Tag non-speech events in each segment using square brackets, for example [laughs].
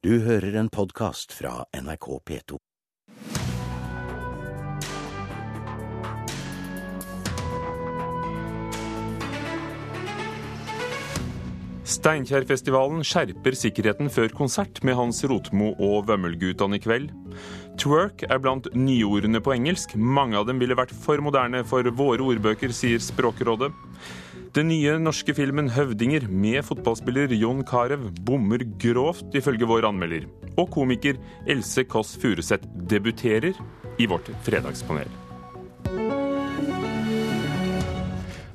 Du hører en podkast fra NRK P2. Steinkjerfestivalen skjerper sikkerheten før konsert med Hans Rotmo og Vømmelgutane i kveld. Twerk er blant nyordene på engelsk. Mange av dem ville vært for moderne for våre ordbøker, sier Språkrådet. Den nye norske filmen 'Høvdinger' med fotballspiller Jon Carew bommer grovt, ifølge vår anmelder. Og komiker Else Kåss Furuseth debuterer i vårt fredagspanel.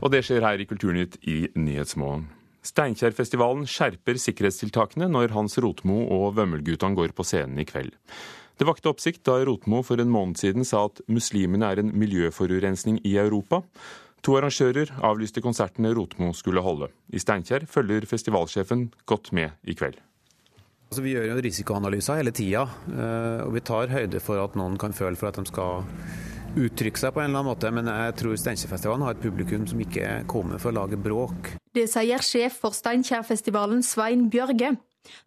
Og det skjer her i Kulturnytt i Nyhetsmorgen. Steinkjerfestivalen skjerper sikkerhetstiltakene når Hans Rotmo og Vømmelgutan går på scenen i kveld. Det vakte oppsikt da Rotmo for en måned siden sa at muslimene er en miljøforurensning i Europa. To arrangører avlyste konsertene Rotmo skulle holde. I Steinkjer følger festivalsjefen godt med i kveld. Altså, vi gjør jo risikoanalyser hele tida, og vi tar høyde for at noen kan føle for at de skal uttrykke seg på en eller annen måte, men jeg tror Steinkjerfestivalen har et publikum som ikke kommer for å lage bråk. Det sier sjef for Steinkjerfestivalen Svein Bjørge.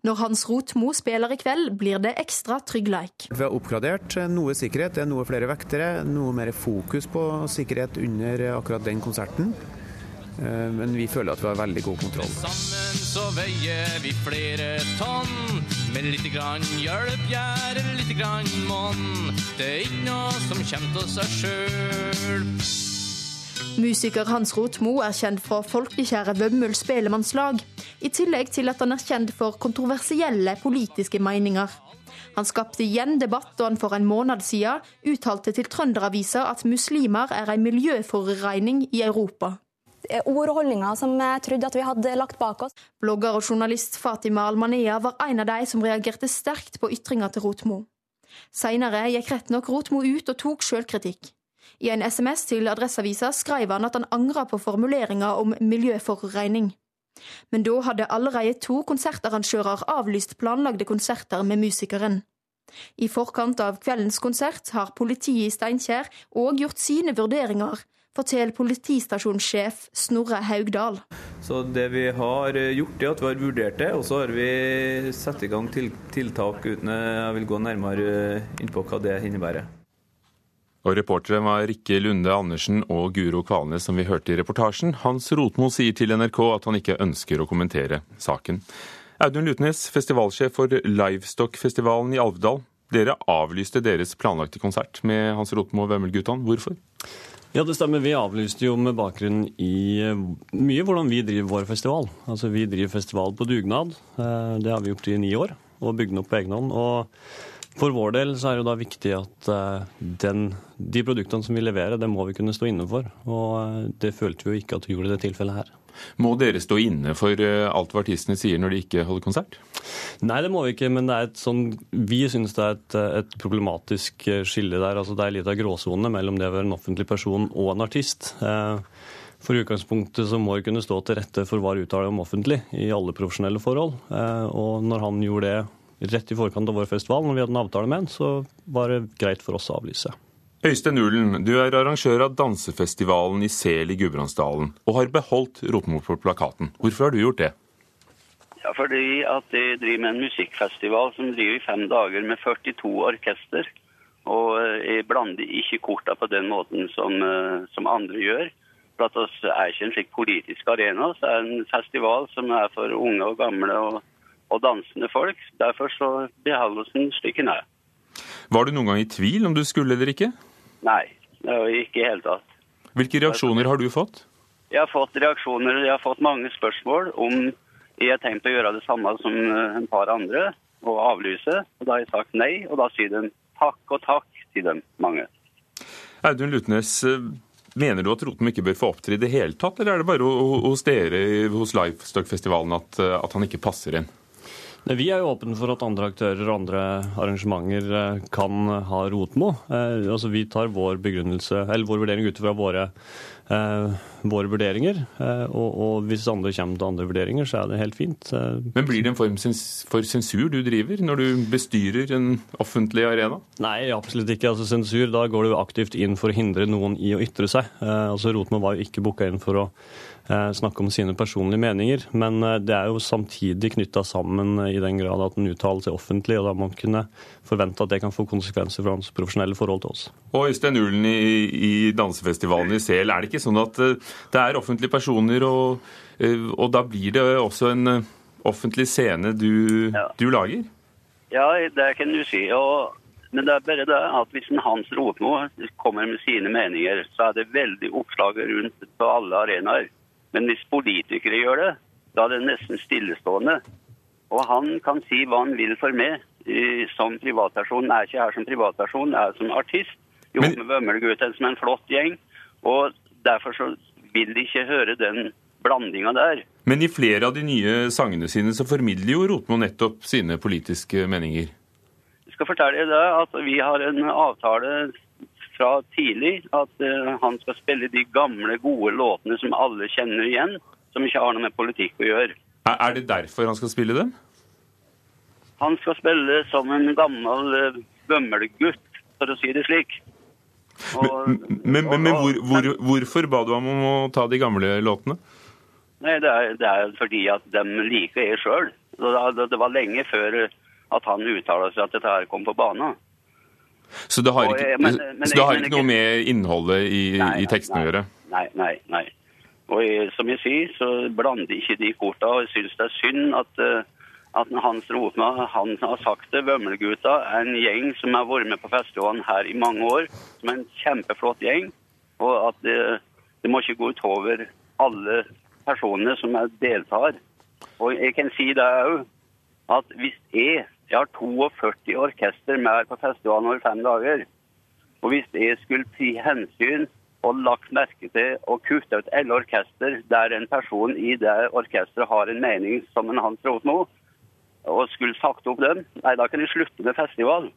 Når Hans Rotmo spiller i kveld, blir det ekstra trygg like. Vi har oppgradert noe sikkerhet, det er noe flere vektere, noe mer fokus på sikkerhet under akkurat den konserten. Men vi føler at vi har veldig god kontroll. Sammen så veier vi flere tonn. Med lite grann hjelp gjør lite grann monn. Det er ikke noe som kommer til seg sjøl. Musiker Hans Rotmo er kjent fra folkekjære Vømmøl spelemannslag, i tillegg til at han er kjent for kontroversielle politiske meninger. Han skapte igjen debatt da han for en måned siden uttalte til Trønderavisa at muslimer er en miljøforurensning i Europa. Ord og holdninger som jeg trodde at vi hadde lagt bak oss. Blogger og journalist Fatima Almanea var en av de som reagerte sterkt på ytringa til Rotmo. Seinere gikk rett nok Rotmo ut og tok sjølkritikk. I en SMS til Adresseavisa skrev han at han angra på formuleringa om miljøforurensning. Men da hadde allerede to konsertarrangører avlyst planlagde konserter med musikeren. I forkant av kveldens konsert har politiet i Steinkjer òg gjort sine vurderinger, forteller politistasjonssjef Snorre Haugdal. Så det vi har gjort, er at vi har vurdert det, og så har vi satt i gang tiltak uten jeg vil gå nærmere inn på hva det innebærer. Og Reportere var Rikke Lunde Andersen og Guro Kvalnes, som vi hørte i reportasjen. Hans Rotmo sier til NRK at han ikke ønsker å kommentere saken. Audun Lutnes, festivalsjef for Livestock-festivalen i Alvdal. Dere avlyste deres planlagte konsert med Hans Rotmo og Vømmelgutane. Hvorfor? Ja, det stemmer. Vi avlyste jo med bakgrunn i mye hvordan vi driver vår festival. Altså, Vi driver festival på dugnad. Det har vi gjort i ni år, og bygd den opp på egen hånd. og for vår del så er det da viktig at den, de produktene som vi leverer, det må vi kunne stå inne for. Og det følte vi jo ikke at vi gjorde i det tilfellet her. Må dere stå inne for alt hva artistene sier når de ikke holder konsert? Nei, det må vi ikke, men det er et sånn, vi syns det er et, et, problematisk skille der. Altså, det er litt av gråsonene mellom det å være en offentlig person og en artist. For i utgangspunktet så må vi kunne stå til rette for hva vi uttaler om offentlig i alle profesjonelle forhold. Og når han gjorde det rett i forkant av vår festival, når vi hadde en avtale med han, så var det greit for oss å avlyse. Øystein Ulen, du er arrangør av dansefestivalen i Sel i Gudbrandsdalen, og har beholdt Rotmo på plakaten. Hvorfor har du gjort det? Ja, fordi at jeg driver med en musikkfestival som driver i fem dager med 42 orkester. Og jeg blander ikke korta på den måten som, som andre gjør. For at oss er ikke en slik politisk arena, så er det en festival som er for unge og gamle. og og dansende folk. Derfor så slik den er. Var du noen gang i tvil om du skulle eller ikke? Nei, ikke i hele tatt. Hvilke reaksjoner har du fått? Jeg har fått reaksjoner, jeg har fått mange spørsmål om jeg har tenkt å gjøre det samme som en par andre, og avlyse. Og Da har jeg sagt nei, og da sier de takk og takk til dem mange. Audun Lutnes, mener du at Rotem ikke bør få opptre i det hele tatt, eller er det bare hos dere hos Livestock-festivalen at, at han ikke passer inn? Vi er jo åpne for at andre aktører og andre arrangementer kan ha Rotmo. Altså, vi tar vår eller vår vurdering ut fra våre eh, våre vurderinger. Eh, og, og, hvis andre kommer til andre vurderinger, så er det helt fint. Eh, Men blir det en form for sensur du driver når du bestyrer en offentlig arena? Nei, absolutt ikke. Altså Sensur, da går du aktivt inn for å hindre noen i å ytre seg. Eh, altså Rotmo var jo ikke booka inn for å eh, snakke om sine personlige meninger, men eh, det er jo samtidig knytta sammen i den grad at den uttaler seg offentlig, og da må man kunne forvente at det kan få konsekvenser for hans profesjonelle forhold til oss. Og Øystein Ulen i, i dansefestivalen i Sel, er det ikke sånn at det er offentlige personer, og, og da blir det også en offentlig scene du, ja. du lager? Ja, det kan du si. og men det er bare det at hvis en Hans Rotmo kommer med sine meninger, så er det veldig oppslag rundt på alle arenaer. Men hvis politikere gjør det, da er det nesten stillestående. Og han kan si hva han vil for meg som privatperson. Jeg er ikke her som privatperson, jeg er som artist. Jo, Men... med Vømmelgutten som en flott gjeng. Og derfor så vil de ikke høre den blandinga der. Men i flere av de nye sangene sine så formidler jo Rotmo nettopp sine politiske meninger Jeg skal fortelle deg at vi har en avtale fra tidlig at uh, han skal spille de gamle, gode låtene som alle kjenner igjen, som ikke har noe med politikk å gjøre. Er, det derfor han skal spille dem? Han skal spille som en gammel uh, bømmelgutt, for å si det slik. Og, men, men, men hvor, hvor, hvorfor ba du ham om å ta de gamle låtene? Nei, Det er, det er fordi at de liker jeg sjøl. Det, det var lenge før at han uttalte seg at dette her kom på banen. Så det har ikke, men, men, det har ikke noe med innholdet i, nei, i tekstene å gjøre? Nei, nei. nei. Og jeg, som jeg sier, så blander ikke de korta. Og jeg syns det er synd at, eh, at Hans Rotma han har sagt det. Vømmelgutta er en gjeng som har vært med på festivalen her i mange år. Som er en kjempeflott gjeng. Og at det, det må ikke gå utover alle personene som deltar. Og jeg kan si det òg, at hvis jeg jeg har 42 orkester med her på festivalen over fem dager. Og hvis jeg skulle ti hensyn og lagt merke til å kutte ut alle orkester der en person i det orkesteret har en mening som en han tror nå, og skulle sagt opp dem, nei, da kan jeg slutte med festival.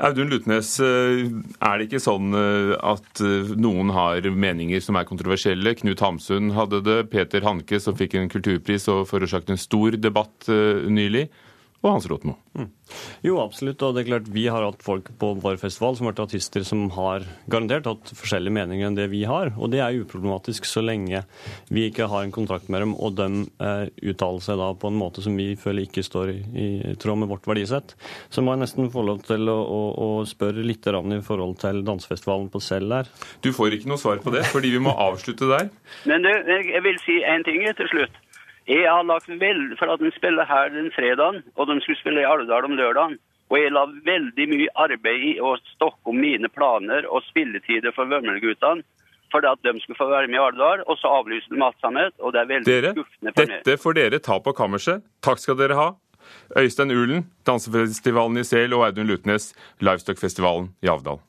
Audun Lutnes, eh, er det ikke sånn eh, at eh, noen har meninger som er kontroversielle? Knut Hamsun hadde det, Peter Hanke som fikk en kulturpris og forårsaket en stor debatt nylig og Hans Rotmo. Mm. Jo, absolutt. Og det er klart vi har hatt folk på vår festival som har vært artister som har garantert hatt forskjellige meninger enn det vi har. Og det er uproblematisk så lenge vi ikke har en kontrakt med dem, og de eh, uttaler seg da på en måte som vi føler ikke står i, i tråd med vårt verdisett. Så må jeg nesten få lov til å, å, å spørre litt i forhold til dansefestivalen på Selv der. Du får ikke noe svar på det, fordi vi må avslutte der. Men du, jeg vil si en ting til slutt. Jeg har lagt vel, for at de spiller her den fredagen, og de skulle spille i Alvdal om lørdagen. Og jeg la veldig mye arbeid i å stokke om mine planer og spilletider for Vømmelguttene. For at de skulle få være med i Alvdal, og så avlyste de alt sammen. Og det er veldig dere, skuffende for meg. Dette får dere ta på kammerset. Takk skal dere ha. Øystein Ulen, dansefestivalen i Sel, og Audun Lutnes, Livestock-festivalen i Avdal.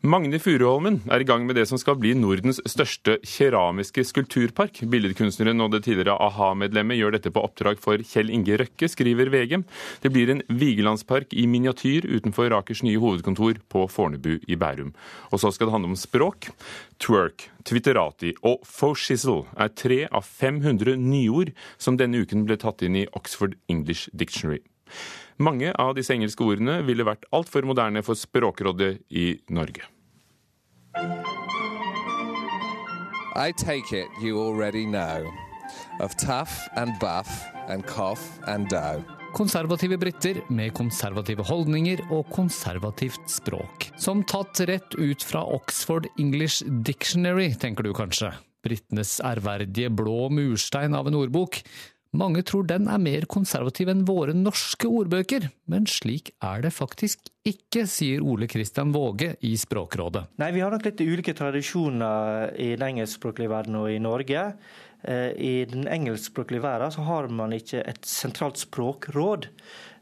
Magne Furuholmen er i gang med det som skal bli Nordens største keramiske skulpturpark. Billedkunstneren og det tidligere a-ha-medlemmet gjør dette på oppdrag for Kjell Inge Røkke, skriver VG. Det blir en Vigelandspark i miniatyr utenfor Rakers nye hovedkontor på Fornebu i Bærum. Og så skal det handle om språk. Twerk, twitterati og foshizzle er tre av 500 nyord som denne uken ble tatt inn i Oxford English Dictionary. Mange av disse engelske ordene ville vært altfor moderne for Språkrådet i Norge. I take it you already know of tough and buff and cough and dough. Konservative briter med konservative holdninger og konservativt språk. Som tatt rett ut fra Oxford English Dictionary, tenker du kanskje. Britenes ærverdige blå murstein av en ordbok. Mange tror den er mer konservativ enn våre norske ordbøker, men slik er det faktisk ikke, sier Ole Kristian Våge i Språkrådet. Nei, vi har nok litt ulike tradisjoner i den engelskspråklige verden og i Norge. Eh, I den engelskspråklige verden så har man ikke et sentralt språkråd.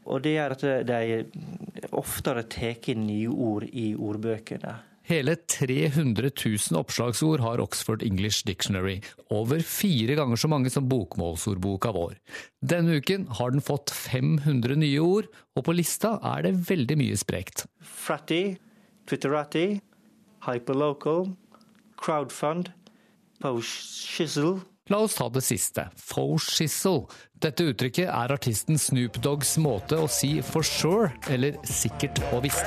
Og det gjør at de oftere tar inn nye ord i ordbøkene. Hele 300 000 oppslagsord har Oxford English Dictionary, over fire ganger så mange som bokmålsordboka vår. Denne uken har den fått 500 nye ord, og på lista er det veldig mye sprekt. Fratty, Twitterati, Hyperlocal, Crowdfund, Poshizzle. La oss ta det siste, faux shizzle. Dette uttrykket er artisten Snoop Doggs måte å si for sure, eller sikkert og visst.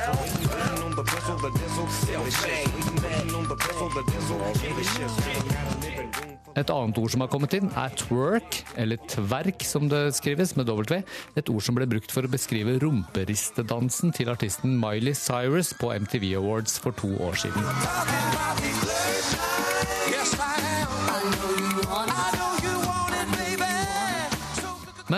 Et annet ord som har kommet inn, er twerk, eller tverk som det skrives, med W. Et ord som ble brukt for å beskrive rumperistedansen til artisten Miley Cyrus på MTV Awards for to år siden.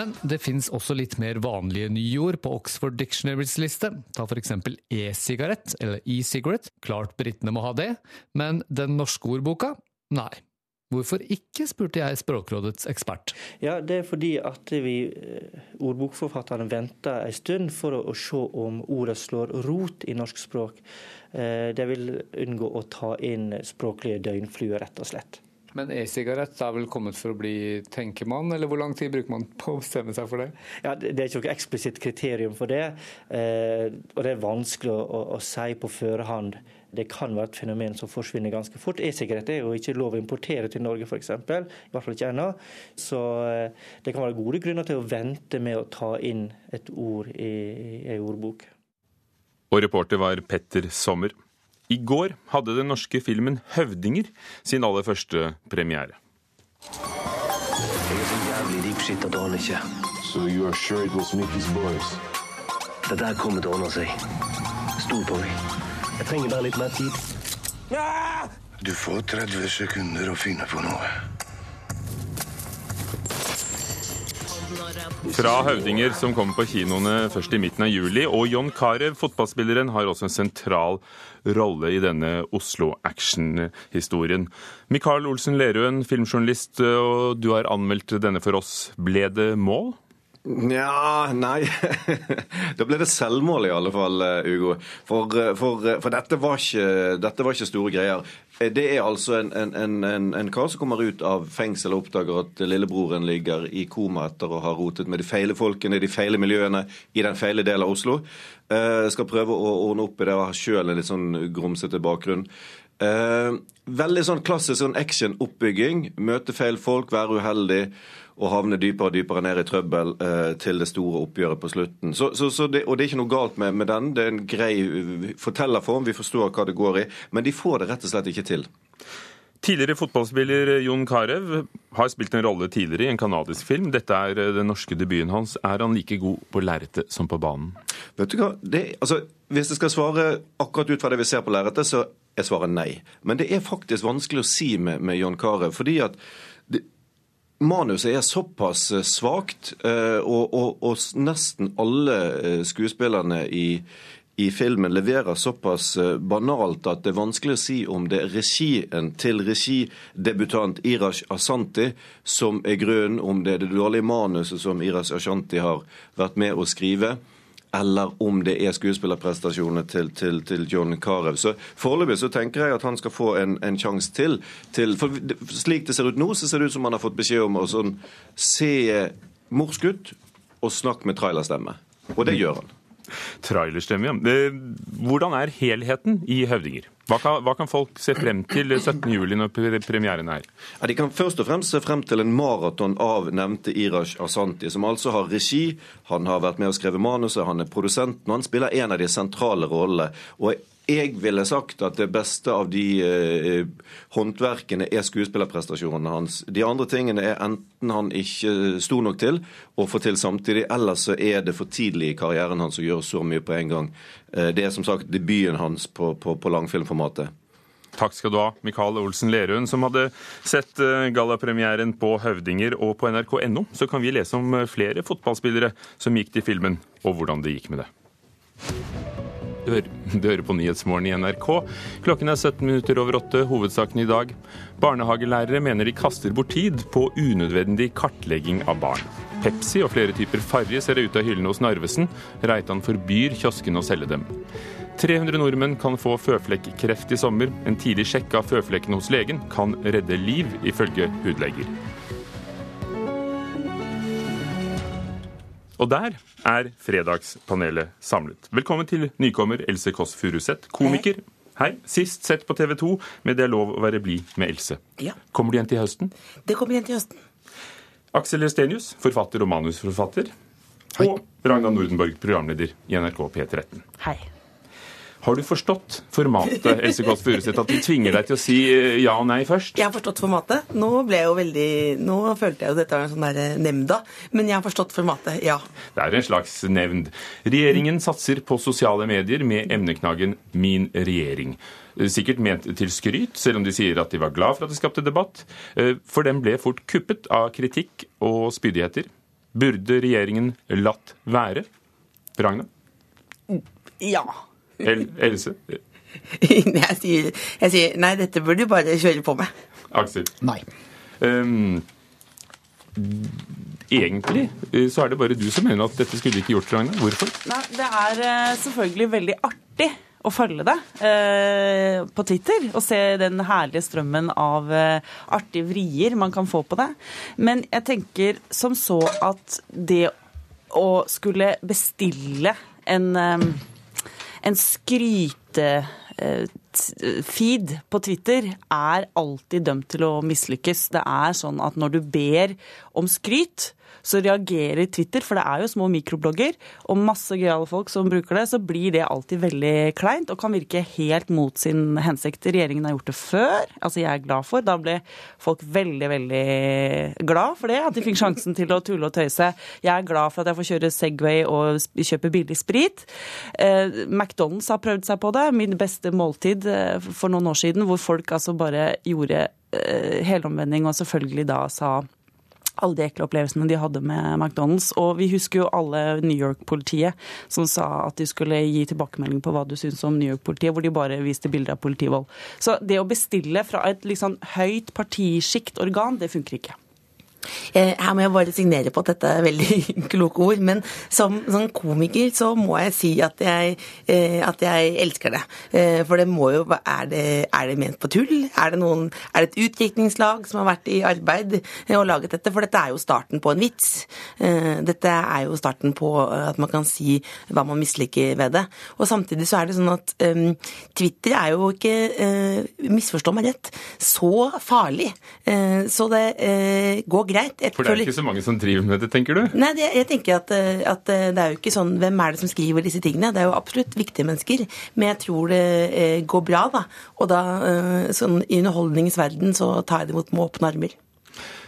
Men det fins også litt mer vanlige nyord på Oxford Dictionaries liste. Ta f.eks. e-sigarett, eller e-cigarette. Klart britene må ha det. Men den norske ordboka? Nei. Hvorfor ikke, spurte jeg Språkrådets ekspert. Ja, Det er fordi at vi eh, ordbokforfatterne venter en stund for å se om ordet slår rot i norsk språk. Eh, De vil unngå å ta inn språklige døgnfluer, rett og slett. Men e-sigarett er vel kommet for å bli, tenker man, eller hvor lang tid bruker man på å bestemme seg for det? Ja, Det er ikke noe eksplisitt kriterium for det, eh, og det er vanskelig å, å, å si på førehånd. Det kan være et fenomen som forsvinner ganske fort. E-sigarett er jo ikke lov å importere til Norge, f.eks. I hvert fall ikke ennå. Så eh, det kan være gode grunner til å vente med å ta inn et ord i i ei ordbok. Og reporter var Petter Sommer. I går hadde den norske filmen 'Høvdinger' sin aller første premiere. Jeg er så jævlig ripskitt at aner ikke. So you are sure it was Mickey's boys? Det der kommer til å ordne seg. Stol på meg. Jeg trenger bare litt mer tid. Du får 30 sekunder å finne på noe. Fra Høvdinger, som kommer på kinoene først i midten av juli. Og John Carew, fotballspilleren, har også en sentral rolle i denne Oslo action-historien. Mikael Olsen Lerøen, filmjournalist, og du har anmeldt denne for oss. Ble det mål? Nja, nei [laughs] Da ble det selvmål i alle fall, Ugo. For, for, for dette, var ikke, dette var ikke store greier. Det er altså en, en, en, en kar som kommer ut av fengsel og oppdager at lillebroren ligger i koma etter å ha rotet med de feile folkene, de feile miljøene i den feile delen av Oslo. Eh, skal prøve å ordne opp i det og har sjøl en litt sånn grumsete bakgrunn. Eh, veldig sånn klassisk sånn action-oppbygging. Møte feil folk, være uheldig og havne dypere og dypere ned i trøbbel eh, til det store oppgjøret på slutten. Så, så, så det, og det er ikke noe galt med, med den. Det er en grei fortellerform, vi forstår hva det går i. Men de får det rett og slett ikke til. Tidligere fotballspiller Jon Carew har spilt en rolle tidligere i en kanadisk film. Dette er eh, den norske debuten hans. Er han like god på lerretet som på banen? Vet du hva? Det, altså, hvis jeg skal svare akkurat ut fra det vi ser på lerretet, så er svaret nei. Men det er faktisk vanskelig å si med, med Jon Carew. fordi at det, Manuset er såpass eh, svakt, eh, og, og, og, nesten alle eh, skuespillerne i, i, filmen leverer såpass banalt at det er vanskelig å si om det er regien til regidebutant Irash Asanti som er grunnen, om det er det dårlige manuset som Irash Ashanti har vært med å skrive eller om det er skuespillerprestasjonene til, til, til John Carew. Så Foreløpig så tenker jeg at han skal få en, en sjanse til, til, For slik det ser ut nå, så ser det ut som han har fått beskjed om å sånn, se morsk ut og snakke med trailerstemme. Og det gjør han. Trailerstemme, ja. Eh, hvordan er helheten i Høvdinger? Hva kan, hva kan, folk se frem til 17.07 når premieren er? Ja, de kan først og fremst se frem til en maraton av nevnte Irash Asanti, som altså har regi. Han har vært med og skrevet manuset, han er produsenten, og han spiller en av de sentrale rollene. Og jeg ville sagt at det beste av de eh, håndverkene er skuespillerprestasjonene hans. De andre tingene er enten han ikke sto nok til å få til samtidig, eller så er det for tidlig i karrieren hans å gjøre så mye på en gang. Eh, det er som sagt debuten hans på, på, på langfilmformatet. Takk skal du ha, Mikael Olsen Lerund, som hadde sett eh, gallapremieren på Høvdinger. Og på nrk.no så kan vi lese om eh, flere fotballspillere som gikk til filmen, og hvordan det gikk med det. [laughs] Du hører, på Nyhetsmorgen i NRK. Klokken er 17 minutter over åtte. Hovedsaken i dag. Barnehagelærere mener de kaster bort tid på unødvendig kartlegging av barn. Pepsi og flere typer farge ser ut av hyllene hos Narvesen. Reitan forbyr kiosken å selge dem. 300 nordmenn kan få føflekkreft i sommer. En tidlig sjekk av føflekkene hos legen kan redde liv, ifølge hudleger. Og der er Fredagspanelet samlet. Velkommen til nykommer Else Kåss Furuseth, komiker. Hei. Sist sett på TV 2 med Det er lov å være blid med Else. Ja. Kommer du igjen til høsten? Det kommer igjen til høsten. Aksel Estenius, forfatter og manusforfatter. Og Ragna Nordenborg, programleder i NRK P13. Hei. Har du forstått formatet, Else Kåss Furuseth, at de tvinger deg til å si eh, ja og nei først? Jeg har forstått formatet. Nå ble jeg jo veldig Nå følte jeg jo dette var en sånn der nemnda. Men jeg har forstått formatet, ja. Det er en slags nevnd. Regjeringen satser på sosiale medier med emneknaggen 'Min regjering'. Eh, Sikkert ment til skryt, selv om de sier at de var glad for at det skapte debatt. Eh, For den ble fort kuppet av kritikk og spydigheter. Burde regjeringen latt være? Ragna? Ja. El Else? [laughs] Jeg sier, jeg sier nei, dette burde du bare kjøre på med. Aksel? Nei. Um, egentlig eh, så er det bare du som mener at dette skulle ikke gjort, Ragna. Hvorfor? Nei, det er eh, selvfølgelig veldig artig å følge det eh, på Twitter og se den herlige strømmen av eh, artige vrier man kan få på det. Men jeg tenker som så at det å skulle bestille en, eh, en skryte eh, på Twitter er alltid dømt til å mislykkes. Det er sånn at når du ber om skryt, så reagerer Twitter, for det er jo små mikroblogger og masse gøyale folk som bruker det, så blir det alltid veldig kleint og kan virke helt mot sin hensikt. Regjeringen har gjort det før, altså jeg er glad for. Da ble folk veldig, veldig glad for det, at de fikk sjansen til å tulle og tøyse. Jeg er glad for at jeg får kjøre Segway og kjøpe billig sprit. Eh, McDonald's har prøvd seg på det. Min beste måltid eh, for noen år siden, hvor folk altså bare gjorde eh, helomvending og selvfølgelig da sa alle de ekle opplevelsene de hadde med McDonald's. Og vi husker jo alle New York-politiet som sa at de skulle gi tilbakemelding på hva du syns om New York-politiet, hvor de bare viste bilder av politivold. Så det å bestille fra et liksom høyt partisjikt organ, det funker ikke. Her må jeg bare signere på at dette er veldig [laughs] kloke ord, men som, som komiker så må jeg si at jeg, eh, at jeg elsker det. Eh, For det må jo er det, er det ment på tull? Er det, noen, er det et utdrikningslag som har vært i arbeid eh, og laget dette? For dette er jo starten på en vits. Dette er jo starten på at man kan si hva man misliker ved det. Og samtidig så er det sånn at um, Twitter er jo ikke, uh, misforstå meg rett, så farlig. Uh, Så det uh, går greit. Jeg For det er ikke så mange som driver med det, tenker du? Nei, det, jeg tenker at, eh, at eh, det er jo ikke sånn Hvem er det som skriver disse tingene? Det er jo absolutt viktige mennesker, men jeg tror det eh, går bra, da. Og da, eh, sånn i underholdningens verden, så tar jeg det imot med åpne armer.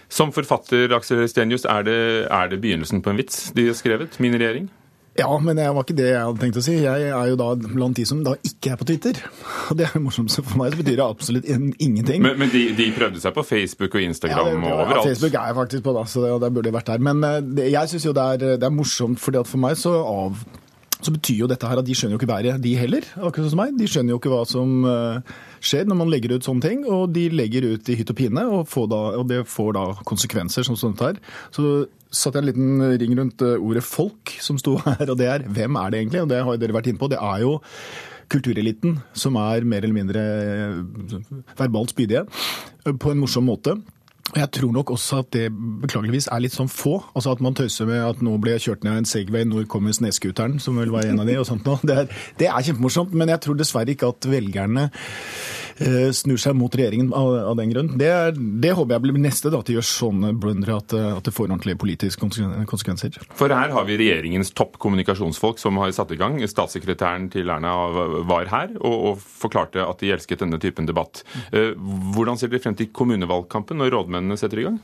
Som forfatter, Aksel Stenius, er det, er det begynnelsen på en vits de har skrevet? Min regjering? Ja, men det var ikke det jeg hadde tenkt å si. Jeg er jo da blant de som da ikke er på Twitter. Og det er morsomt, så for meg så betyr det absolutt ingenting. Men, men de, de prøvde seg på Facebook og Instagram det- og ja. Facebook er jeg faktisk på, da, så det, og der burde jeg vært der. Men eh, det, jeg syns jo det er, det er morsomt, fordi at for meg så av så betyr jo dette her at de skjønner jo ikke været, de heller. akkurat som meg. De skjønner jo ikke hva som eh, skjer når man legger ut sånne ting. Og de legger ut i hytt og pine, og, får da, og det får da konsekvenser som sånt her. Så satte jeg en liten ring rundt eh, ordet folk som sto [laughs] her, og det er hvem er det egentlig? Og det har dere vært inne på. Det er jo kultureliten som er mer eller mindre eh, verbalt spydige eh, på en morsom måte. Jeg tror nok også at det beklageligvis er litt sånn få. Altså At man tøyser med at nå ble jeg kjørt ned av en Segway, når kommer snøscooteren, som vel var en av de, og sånt noe. Det det er kjempemorsomt, men jeg tror dessverre ikke at velgerne snur seg mot regjeringen av, av den grunn. Det, det håper jeg blir neste da, at de gjør sånne blundere at, eh, at det får ordentlige politiske konsekvenser. For her har vi regjeringens topp kommunikasjonsfolk som har satt i gang. Statssekretæren til Erna var her og, og forklarte at de elsket denne typen debatt. Eh, Hvordan ser dere frem til kommunevalgkampen når rådmennene setter i gang?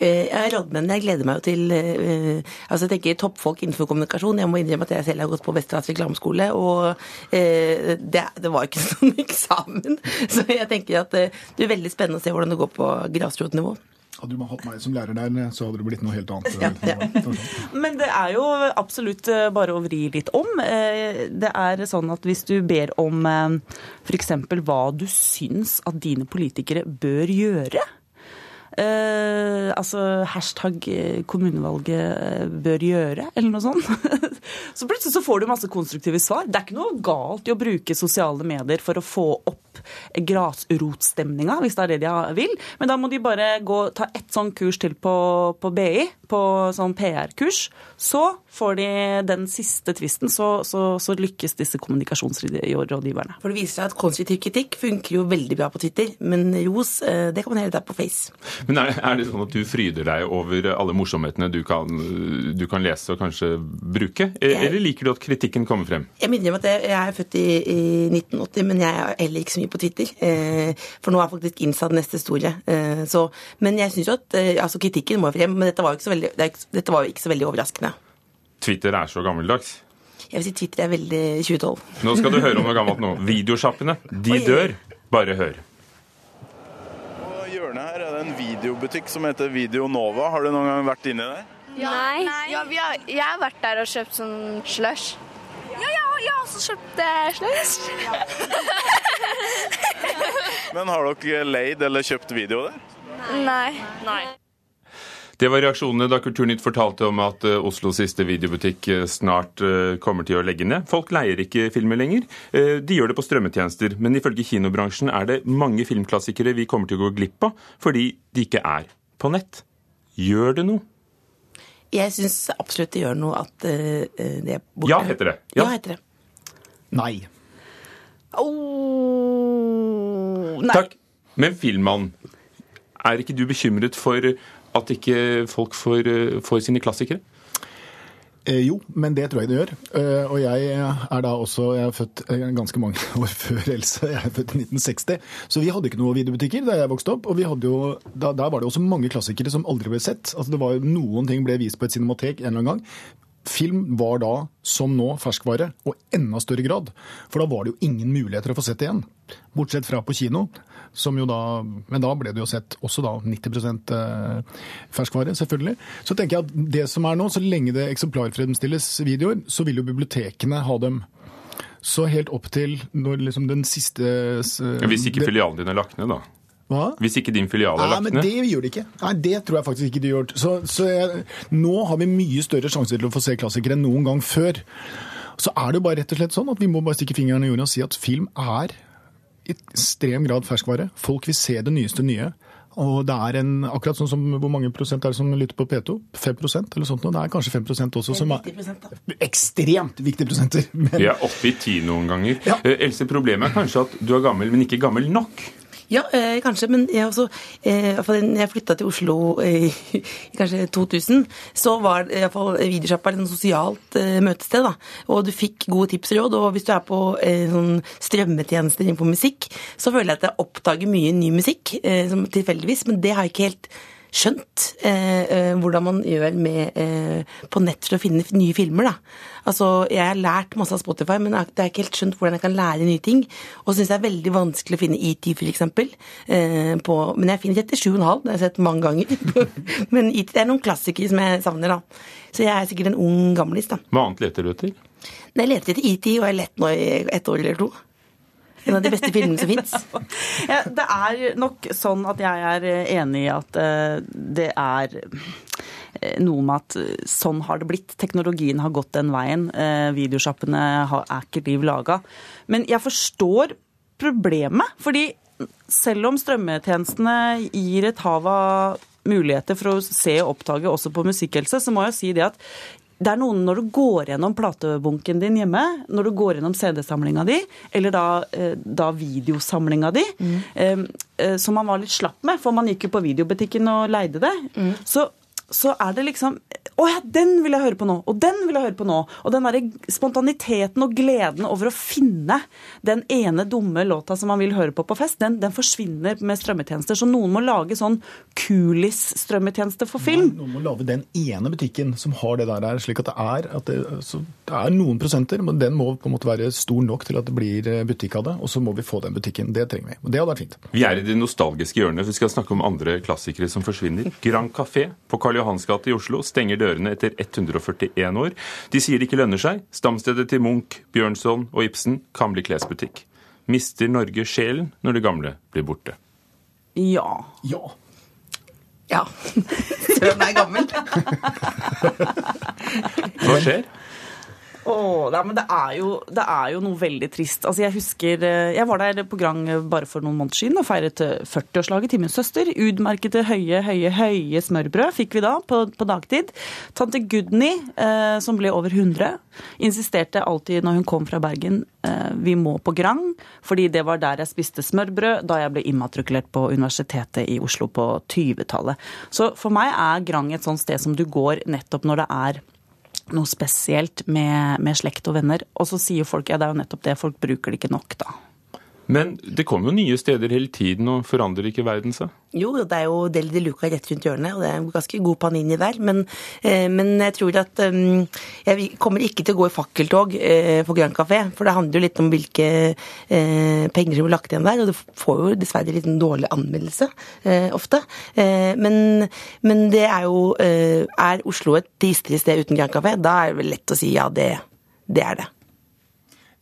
Eh, Jeg er rådmenn. Jeg gleder meg jo til eh, altså jeg tenker toppfolk innenfor kommunikasjon. Jeg må innrømme at jeg selv har gått på Vesterålens reklameskole, og eh, det, det var ikke [laughs] sånn eksamen. Så jeg tenker at eh, det er veldig spennende å se hvordan det går på grasrotnivå. Hadde du hatt meg som lærer der, så hadde det blitt noe helt annet. Men det er jo absolutt bare å vri litt om. Eh, Det er sånn at hvis du ber om f.eks. hva du syns at dine politikere bør gjøre Eh, altså hashtag eh, kommunevalget eh, bør gjøre, eller noe sånt. [laughs] så plutselig så får du masse konstruktive svar. Det er ikke noe galt i å bruke sosiale medier for å få opp grasrotstemninga, hvis det er det de vil. Men da må de bare gå, ta ett sånn kurs til på, på BI, på sånn PR-kurs, så får de den siste tvisten, så, så, så lykkes disse kommunikasjonsrådgiverne. For det viser seg at konstruktiv kritikk funker jo veldig bra på Twitter, men ros, eh, det kan man heller ta på Face. Men er, er det sånn at du fryder deg over alle morsomhetene du kan, du kan lese og kanskje bruke? E- Eller liker du at kritikken kommer frem? Jeg minner om at jeg jeg er født i, i 1980, men jeg er heller ikke så mye på Twitter. Eh, for nå er faktisk Insta den neste store. Eh, så, men jeg syns jo at altså kritikken må frem, men dette var jo ikke så veldig, ikke- dette var jo ikke så veldig overraskende. Twitter er så gammeldags. Jeg vil si Twitter er veldig 2012. Nå skal du høre om noe gammelt nå. [laughs] Videosjappene, de dør. Bare hør. På hjørnet her er det en videobutikk som heter Video Nova. Har du noen gang vært inni der? Nei. Ja, vi har, jeg har vært der og kjøpt sånn slush. Ja, ja, jeg har også kjøpt eh, slush. [laughs] Men har dere leid eller kjøpt video der? Nei. Nei. Det var reaksjonene da Kulturnytt fortalte om at eh, Oslos siste videobutikk eh, snart eh, kommer til å legge ned. Folk leier ikke filmer lenger. De gjør det på strømmetjenester, men ifølge kinobransjen er det mange filmklassikere vi kommer til å gå glipp av fordi de ikke er på nett. Gjør det noe? Jeg syns absolutt det gjør noe at det er borte. Ja, heter det. Ja, heter det. Nei. Oh, nei. Takk. Men Filmmann, er ikke du bekymret for at ikke folk får, eh, får sine klassikere? Eh, jo, men det tror jeg det gjør. Eh, og jeg er da også Jeg er født ganske mange [laughs] år før Else. Jeg er født i 1960. Så vi hadde ikke noen videobutikker da jeg vokste opp. Og vi hadde jo, da, der var det også mange klassikere som aldri ble sett. Altså det var jo Noen ting ble vist på et cinematek en eller annen gang. Film var da, som nå, ferskvare, og enda større grad. For da var det jo ingen muligheter å få sett det igjen. Bortsett fra på kino. Som jo da, men da ble det jo sett også da 90 eh, ferskvare, selvfølgelig. Så tenker jeg at det som er nå, så lenge det eksemplarfremstilles videoer, så vil jo bibliotekene ha dem. Så helt opp til når liksom den siste eh, Hvis ikke filialen din er lagt ned, da? Hva? Hvis ikke din filial er Nei, lagt men ned? det gjør det ikke. Nei, Det tror jeg faktisk ikke de gjør. Så, så jeg, nå har vi mye større sjanse til å få se klassikere enn noen gang før. Så er det jo bare rett og slett sånn at vi må bare stikke fingeren i jorda og si at film er i ekstrem grad ferskvare. Folk vil se det nyeste nye. Og det er en, akkurat sånn som Hvor mange prosent er det som lytter på P2? 5 eller sånt noe? Det er kanskje 5% også som er ekstremt viktige prosenter. Men, Vi er oppe i ti noen ganger. Ja. Else, problemet er kanskje at du er gammel, men ikke gammel nok. Ja, eh, kanskje, men jeg også, eh, når jeg flytta til Oslo eh, [laughs] i kanskje 2000, så var i hvert fall videosjappa et sosialt eh, møtested. da, Og du fikk gode tips og råd. Og hvis du er på eh, sånn strømmetjenester innenfor musikk, så føler jeg at jeg oppdager mye ny musikk eh, som tilfeldigvis, men det har jeg ikke helt skjønt eh, eh, hvordan man gjør med, eh, på nett for å finne nye filmer. da. Altså, Jeg har lært masse av Spotify, men jeg har ikke helt skjønt hvordan jeg kan lære nye ting. Og syns det er veldig vanskelig å finne ET, f.eks. Eh, på, men jeg finner 37,5, det har jeg sett mange ganger. [laughs] men ET det er noen klassikere som jeg savner, da. Så jeg er sikkert en ung gamlis, da. Hva annet leter du etter? Jeg leter etter ET, og jeg har lett nå i et år eller to. En av de beste filmene som fins. [laughs] Ja, det er nok sånn at jeg er enig i at eh, det er eh, noe med at eh, sånn har det blitt. Teknologien har gått den veien. Eh, Videosjappene er ikke liv laga. Men jeg forstår problemet. fordi selv om strømmetjenestene gir et hav av muligheter for å se og oppdage også på musikkhelse, så må jeg si det at det er noen når du går gjennom platebunken din hjemme, når du går gjennom CD-samlinga di, eller da, eh, da videosamlinga di, mm. eh, som man var litt slapp med, for man gikk jo på videobutikken og leide det, så, så er det liksom Å ja, den vil jeg høre på nå! Og den vil jeg høre på nå! Og den derre spontaniteten og gleden over å finne den ene dumme låta som man vil høre på på fest, den, den forsvinner med strømmetjenester. Så noen må lage sånn Kulis-strømmetjeneste for film. Nei, Noen må lage den ene butikken som har det der, slik at det er, at det, så det er noen prosenter, men den må på en måte være stor nok til at det blir eh, butikk av det, og så må vi få den butikken. Det trenger vi. Og det hadde vært fint. Vi er i det nostalgiske hjørnet. Vi skal snakke om andre klassikere som forsvinner. Grand Café på Karl Johans gate i Oslo stenger dørene etter 141 år. De sier det ikke lønner seg. Stamstedet til Munch, Bjørnson og Ibsen kan bli klesbutikk. Mister Norge sjelen når det gamle blir borte? Ja. Ja. Ja. Selv om jeg er gammel. Hva skjer? Å, nei, men det er, jo, det er jo noe veldig trist. Altså, jeg husker eh, Jeg var der på Grang bare for noen måneder siden og feiret 40-årslaget til min søster. Utmerkede høye, høye, høye smørbrød fikk vi da på, på dagtid. Tante Gudny, eh, som ble over 100, insisterte alltid når hun kom fra Bergen eh, vi må på Grang, fordi det var der jeg spiste smørbrød da jeg ble immatrikulert på Universitetet i Oslo på 20-tallet. Så for meg er Grang et sånt sted som du går nettopp når det er noe spesielt med, med slekt og venner. Og så sier folk ja, det er jo nettopp det, folk bruker det ikke nok, da. Men det kommer jo nye steder hele tiden, og forandrer ikke verden seg? Jo, det er jo Deli de Luca rett rundt hjørnet, og det er en ganske god panini der. Men, eh, men jeg tror at um, Jeg kommer ikke til å gå i fakkeltog eh, for Grand Café, for det handler jo litt om hvilke eh, penger som er lagt igjen der, og det får jo dessverre litt en dårlig anmeldelse eh, ofte. Eh, men, men, det er jo Er Oslo et tristere sted uten Grand Café? Da er det vel lett å si ja, det, det er det.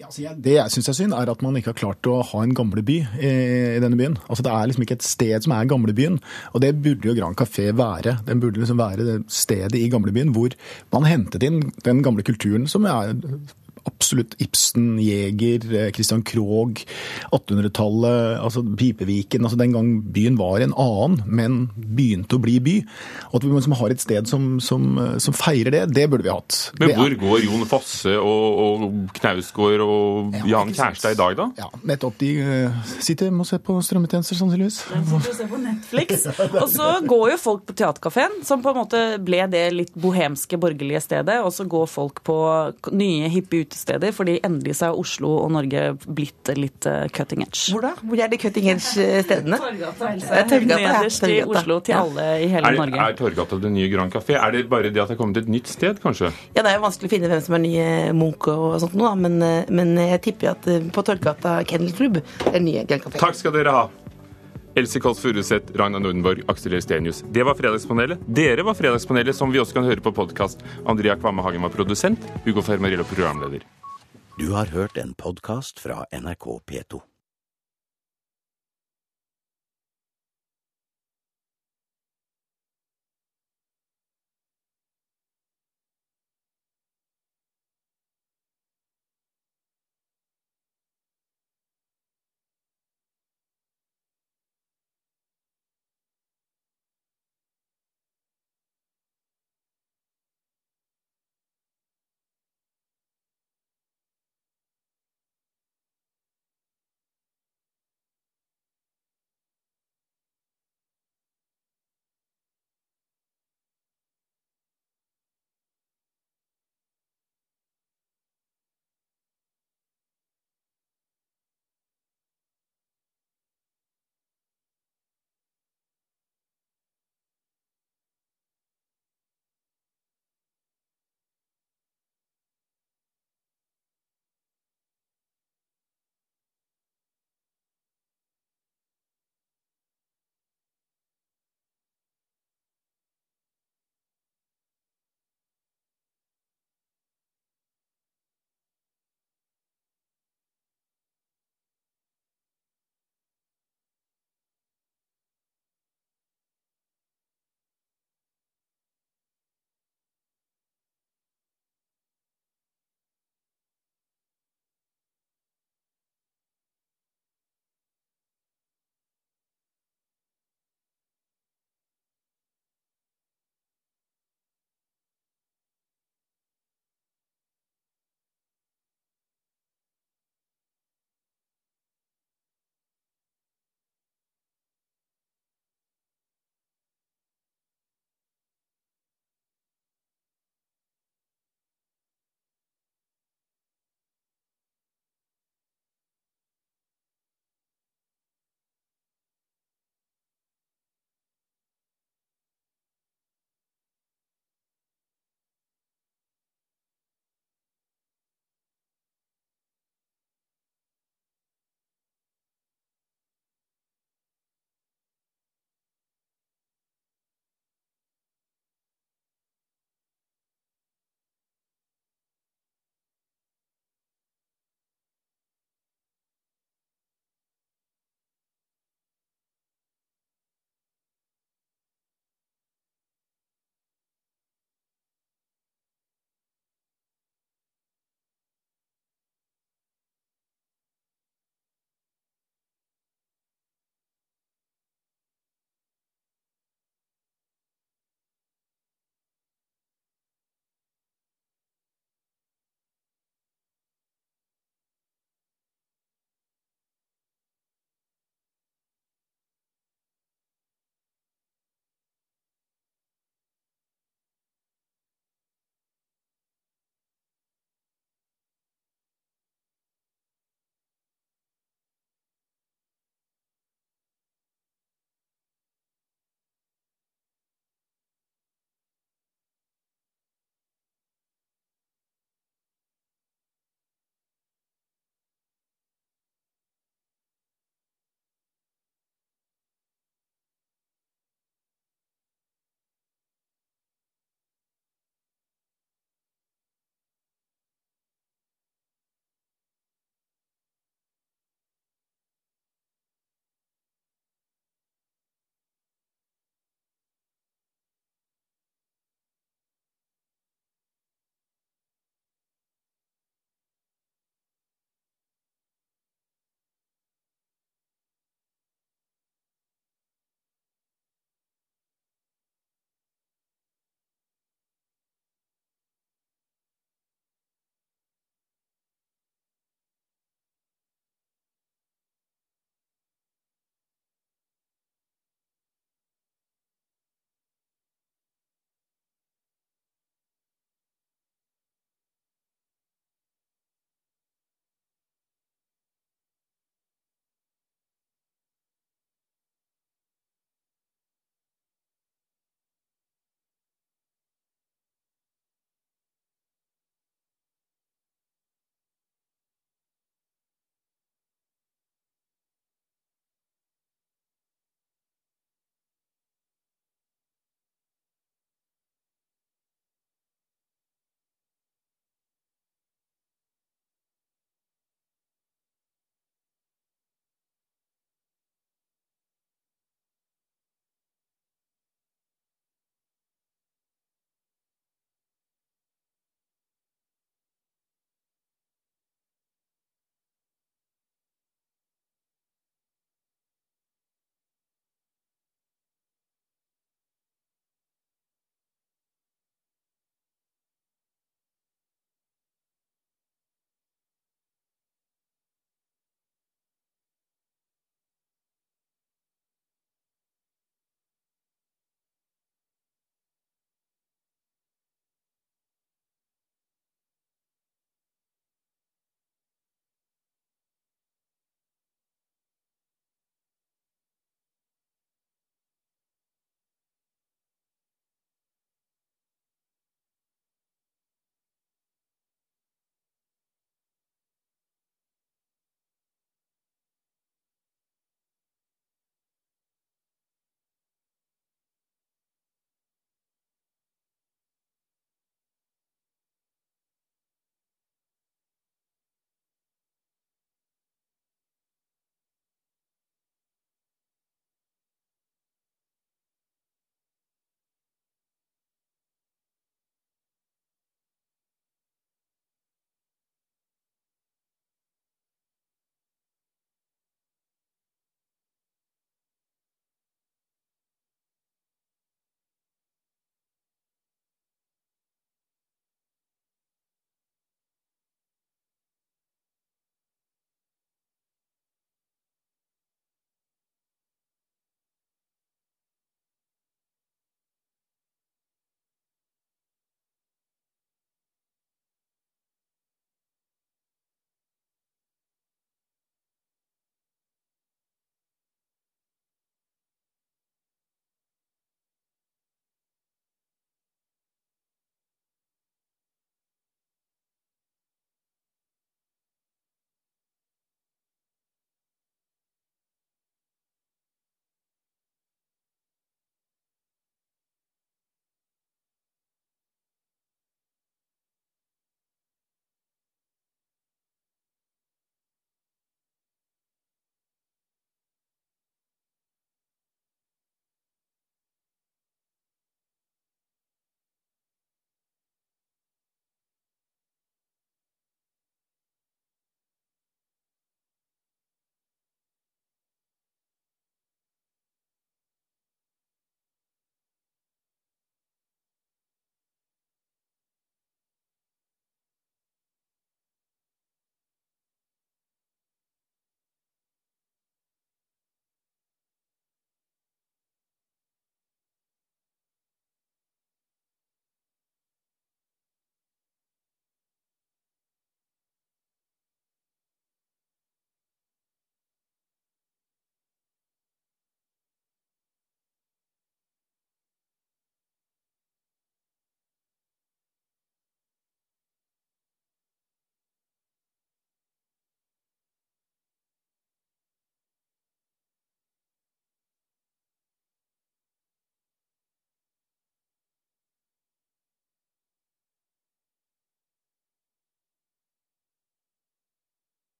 Altså det jeg syns er synd, er at man ikke har klart å ha en gamleby i, i denne byen. Altså Det er liksom ikke et sted som er gamlebyen, og det burde jo Grand Café være. Den burde liksom være det stedet i gamlebyen hvor man hentet inn den gamle kulturen som er absolutt Ibsen, Jæger, eh, Christian Krogh, 1800-tallet, altså Pipeviken. altså Den gang byen var en annen, men begynte å bli by. Og at vi liksom har et sted som, som, som, feirer det, det burde vi hatt. Men hvor går Jon Fosse og, og Knausgård og ja, Jan Kjærstad i dag, da? Ja, nettopp. De uh, sitter og ser på strømmetjenester, sannsynligvis. De sitter og ser på Netflix. Og så går jo folk på Teaterkafeen, som på en måte ble det litt bohemske, borgerlige stedet. Og så går folk på nye, hippe utesteder, fordi endelig så er Oslo og Norge blitt litt eh, cutting edge. Hvor da? Hvor er de cutting edge-stedene? Torgata. Nederst i Oslo til alle i hele er, Norge. Er Torgata det nye Grand Café? Er det bare det at det er kommet et nytt sted, kanskje? Ja, det er jo vanskelig å finne hvem som er nye Munch og sånt nå, men, eh, men jeg tipper at eh, på Torgata Kennel Club er nye Grand Café. Takk skal dere ha. Else Kåss Furuseth, Ragna Nordenborg, Aksel Estenius. Det var Fredagspanelet. Dere var Fredagspanelet, som vi også kan høre på podkast. Andrea Kvamme Hagen var produsent. Hugo Fermarello programleder. Du har hørt en podkast fra NRK P2.